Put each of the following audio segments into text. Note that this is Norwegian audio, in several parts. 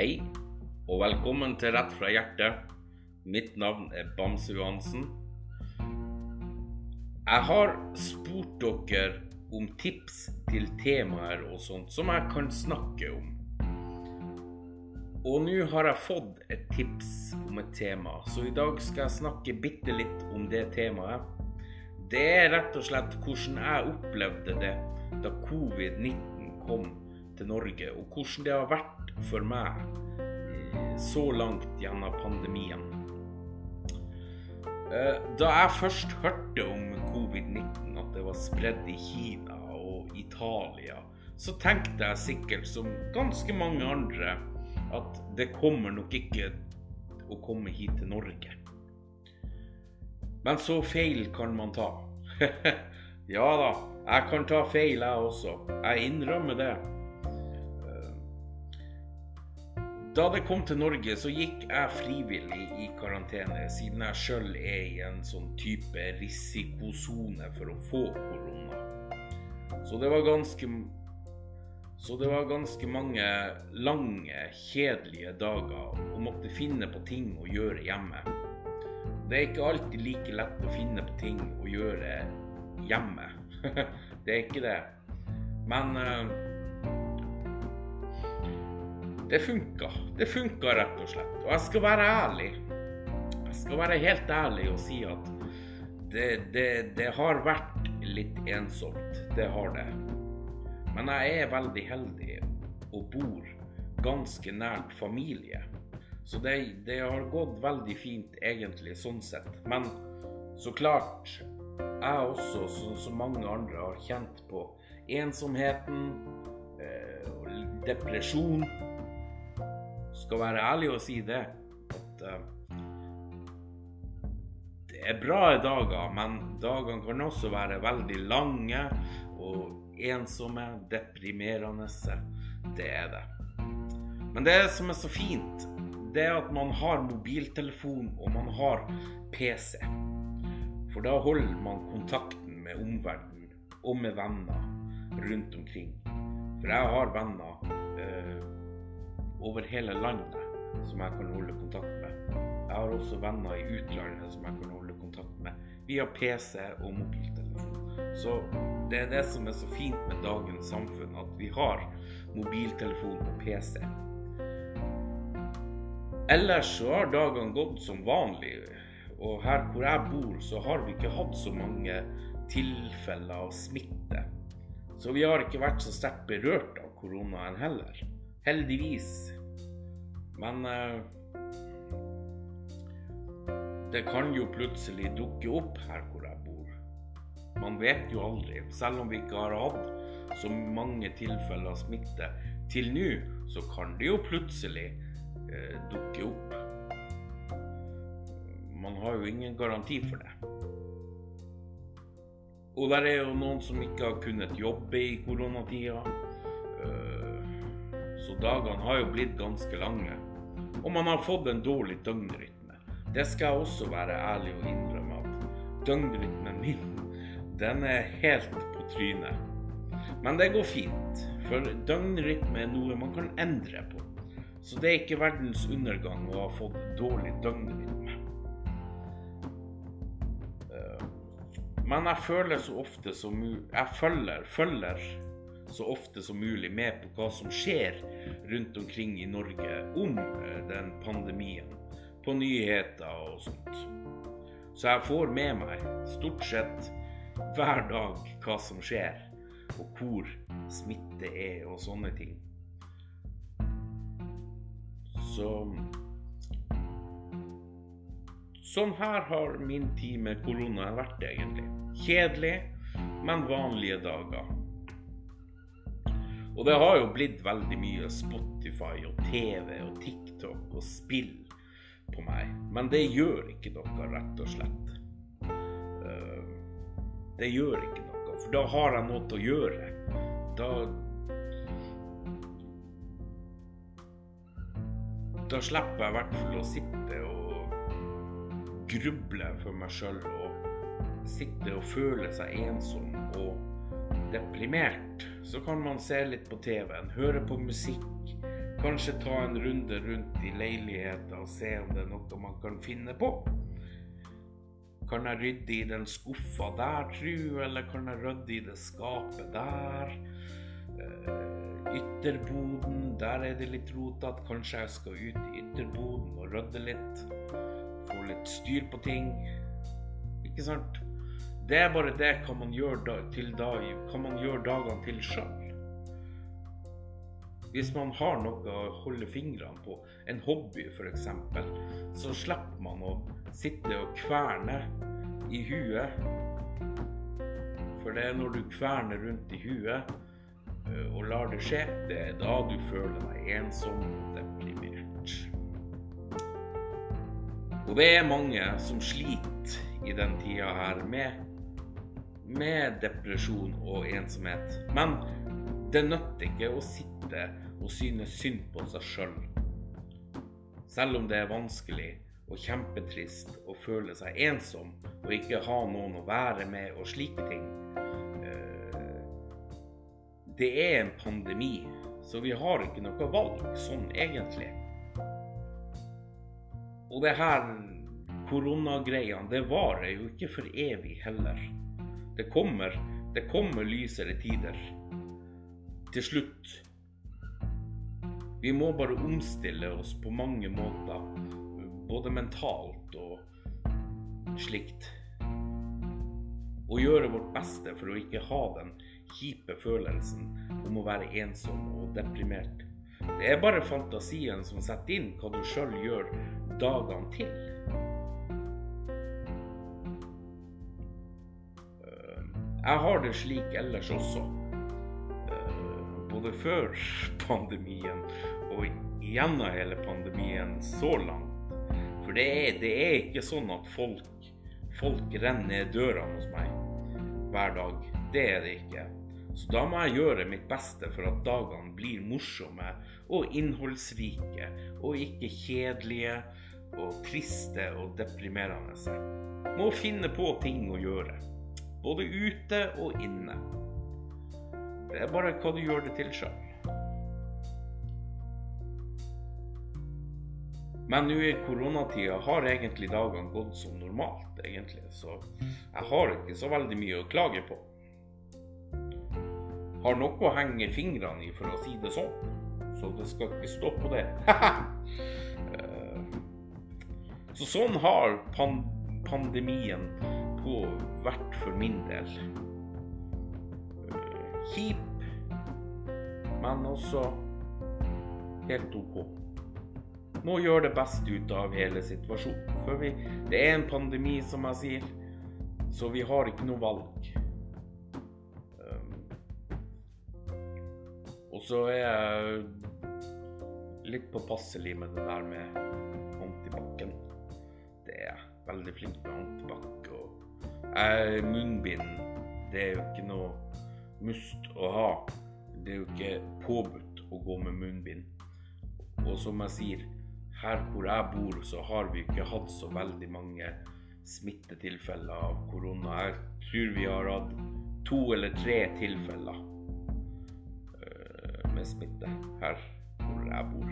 Hei, og velkommen til Rett fra hjertet. Mitt navn er Bamse Johansen. Jeg har spurt dere om tips til temaer og sånt som jeg kan snakke om. Og nå har jeg fått et tips om et tema, så i dag skal jeg snakke bitte litt om det temaet. Det er rett og slett hvordan jeg opplevde det da covid-19 kom til Norge, og hvordan det har vært for meg eh, så langt gjennom pandemien. Eh, Da jeg først hørte om covid-19, at det var spredd i Kina og Italia, så tenkte jeg sikkert som ganske mange andre at det kommer nok ikke å komme hit til Norge. Men så feil kan man ta. ja da, jeg kan ta feil jeg også. Jeg innrømmer det. Da det kom til Norge, så gikk jeg frivillig i karantene, siden jeg sjøl er i en sånn type risikosone for å få korona. Så det var ganske Så det var ganske mange lange, kjedelige dager å måtte finne på ting å gjøre hjemme. Det er ikke alltid like lett å finne på ting å gjøre hjemme. det er ikke det. Men eh, det funka. Det funka rett og slett. Og jeg skal være ærlig. Jeg skal være helt ærlig og si at det, det, det har vært litt ensomt. Det har det. Men jeg er veldig heldig og bor ganske nært familie. Så det, det har gått veldig fint egentlig, sånn sett. Men så klart, jeg også, som så mange andre, har kjent på ensomheten, eh, depresjon skal være ærlig og si det. At uh, det er bra dager, men dagene kan også være veldig lange og ensomme, deprimerende. Det er det. Men det som er så fint, det er at man har mobiltelefon og man har PC. For da holder man kontakten med omverdenen og med venner rundt omkring. For jeg har venner eh, over hele landet som jeg kan holde kontakt med. Jeg har også venner i utlandet som jeg kan holde kontakt med via PC og mobiltelefon. Så det er det som er så fint med dagens samfunn, at vi har mobiltelefon og PC. Ellers så har dagene gått som vanlig, og her hvor jeg bor, så har vi ikke hatt så mange tilfeller av smitte. Så vi har ikke vært så sterkt berørt av koronaen heller. Heldigvis. Men eh, det kan jo plutselig dukke opp her hvor jeg bor. Man vet jo aldri. Selv om vi ikke har hatt så mange tilfeller av smitte til nå, så kan det jo plutselig eh, dukke opp. Man har jo ingen garanti for det. Og der er jo noen som ikke har kunnet jobbe i koronatida. Så dagene har jo blitt ganske lange. Og man har fått en dårlig døgnrytme. Det skal jeg også være ærlig og innrømme at døgnrytmen min, den er helt på trynet. Men det går fint, for døgnrytme er noe man kan endre på. Så det er ikke verdens undergang å ha fått dårlig døgnrytme. Men jeg føler så ofte som Jeg følger, følger så ofte som mulig med på hva som skjer rundt omkring i Norge om den pandemien. På nyheter og sånt. Så jeg får med meg stort sett hver dag hva som skjer, og hvor smitte er og sånne ting. Så Sånn her har min tid med korona vært, egentlig. Kjedelig, men vanlige dager. Og det har jo blitt veldig mye Spotify og TV og TikTok og spill på meg. Men det gjør ikke noe, rett og slett. Det gjør ikke noe, for da har jeg noe å gjøre. Da Da slipper jeg i hvert fall å sitte og gruble for meg sjøl og sitte og føle seg ensom og deprimert. Så kan man se litt på TV-en, høre på musikk, Kanskje ta en runde rundt i leiligheten og se om det er noe man kan finne på. Kan jeg rydde i den skuffa der, tru, eller kan jeg rydde i det skapet der? Eh, ytterboden, der er det litt rotete. Kanskje jeg skal ut i ytterboden og rydde litt. Få litt styr på ting. Ikke sant? Det er bare det hva man gjøre, til da, kan man gjøre dagene til sjøl. Hvis man har noe å holde fingrene på, en hobby f.eks., så slipper man å sitte og kverne i huet. For det er når du kverner rundt i huet eh, og lar det skje, det er da du føler deg ensom og deprimert. Og det er mange som sliter i den tida her med, med depresjon og ensomhet. Men det nytter ikke å sitte og synes synd på seg sjøl. Selv. selv om det er vanskelig og kjempetrist å føle seg ensom og ikke ha noen å være med og slike ting. Eh, det er en pandemi, så vi har ikke noe valg sånn egentlig. Og det her koronagreiene, det varer jo ikke for evig heller. Det kommer, det kommer lysere tider til slutt. Vi må bare omstille oss på mange måter, både mentalt og slikt. Og gjøre vårt beste for å ikke ha den kjipe følelsen om å være ensom og deprimert. Det er bare fantasien som setter inn hva du sjøl gjør dagene til. Jeg har det slik ellers også både før pandemien og gjennom hele pandemien så langt. For det er, det er ikke sånn at folk, folk renner ned dørene hos meg hver dag. Det er det ikke. Så da må jeg gjøre mitt beste for at dagene blir morsomme og innholdsrike, og ikke kjedelige og triste og deprimerende. Må finne på ting å gjøre, både ute og inne. Det er bare hva du gjør det til sjøl. Men nå i koronatida har egentlig dagene gått som normalt, egentlig. Så jeg har ikke så veldig mye å klage på. Har noe å henge fingrene i, for å si det sånn. Så det skal ikke stå på det. Eh, så sånn har pan pandemien på vært for min del kjip, men også helt OK. Må gjøre det beste ut av hele situasjonen. For vi, det er en pandemi, som jeg sier, så vi har ikke noe valg. Um, og så er jeg litt påpasselig med det der med antibac-en. Det er jeg veldig flink med antibac. Jeg, munnbind, det er jo ikke noe must å ha. Det er jo ikke påbudt å gå med munnbind. Og som jeg sier, her hvor jeg bor, så har vi ikke hatt så veldig mange smittetilfeller av korona. Jeg tror vi har hatt to eller tre tilfeller uh, med smitte her hvor jeg bor.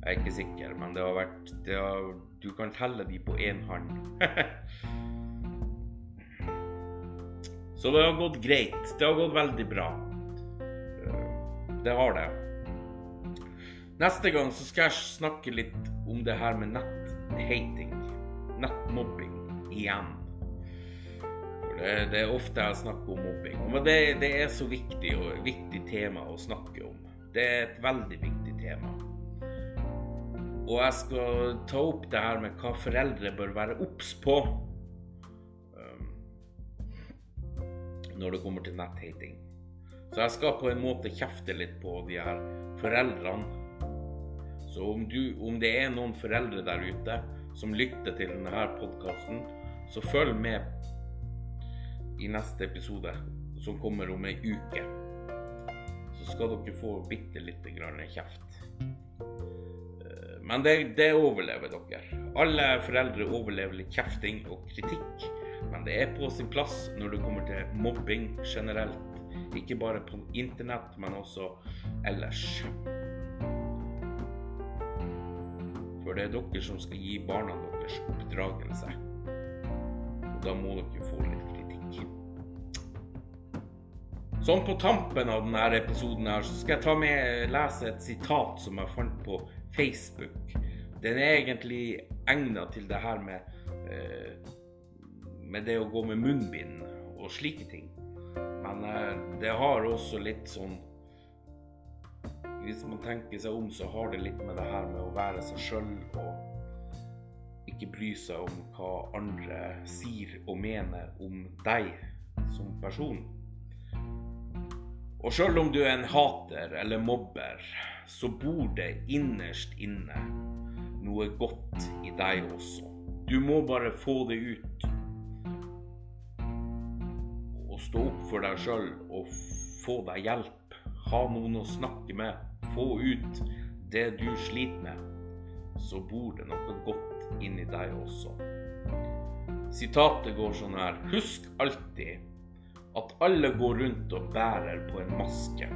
Jeg er ikke sikker, men det har vært det har, Du kan telle de på én hånd. Så det har gått greit. Det har gått veldig bra. Det har det. Neste gang så skal jeg snakke litt om det her med netthating. Nettmobbing igjen. For det, det, er ofte jeg snakker om mobbing. Men det, det er så viktig og viktig tema å snakke om. Det er et veldig viktig tema. Og jeg skal ta opp det her med hva foreldre bør være obs på. Når det kommer til netthating. Så jeg skal på en måte kjefte litt på de her foreldrene. Så om, du, om det er noen foreldre der ute som lytter til denne podkasten, så følg med i neste episode, som kommer om ei uke. Så skal dere få bitte lite grann kjeft. Eh, men det, det overlever dere. Alle foreldre overlever litt kjefting og kritikk. Men det er på sin plass når det kommer til mobbing generelt. Ikke bare på internett, men også ellers. For det er dere som skal gi barna deres oppdragelse. Og da må dere få litt kritikk. Sånn på tampen av denne episoden her, så skal jeg ta med lese et sitat som jeg fant på Facebook. Den er egentlig egna til det her med, eh, med det å gå med munnbind og slike ting. Men eh, det har også litt sånn Hvis man tenker seg om, så har det litt med det her med å være seg sjøl og ikke bry seg om hva andre sier og mener om deg som person. Og sjøl om du er en hater eller mobber, så bor det innerst inne noe godt i deg også. Du må bare få det ut. Stå opp for deg sjøl og få deg hjelp. Ha noen å snakke med. Få ut det du sliter med. Så bor det noe godt inni deg også. Sitatet går sånn her. Husk alltid at alle går rundt og bærer på en maske.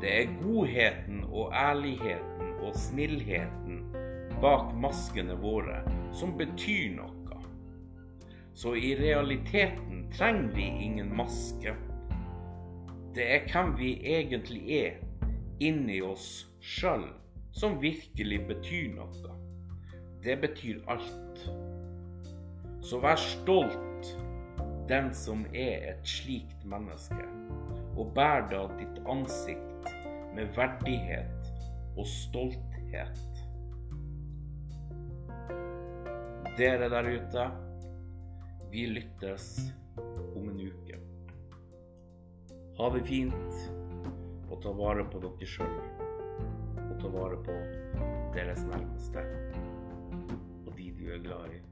Det er godheten og ærligheten og snillheten bak maskene våre som betyr noe. Så i realiteten trenger vi ingen maske. Det er hvem vi egentlig er inni oss sjøl som virkelig betyr noe. Det betyr alt. Så vær stolt den som er et slikt menneske, og bær da ditt ansikt med verdighet og stolthet. Dere der ute, vi lyttes om en uke. Ha det fint, og ta vare på dere sjøl. Og ta vare på deres nærmeste og de du er glad i.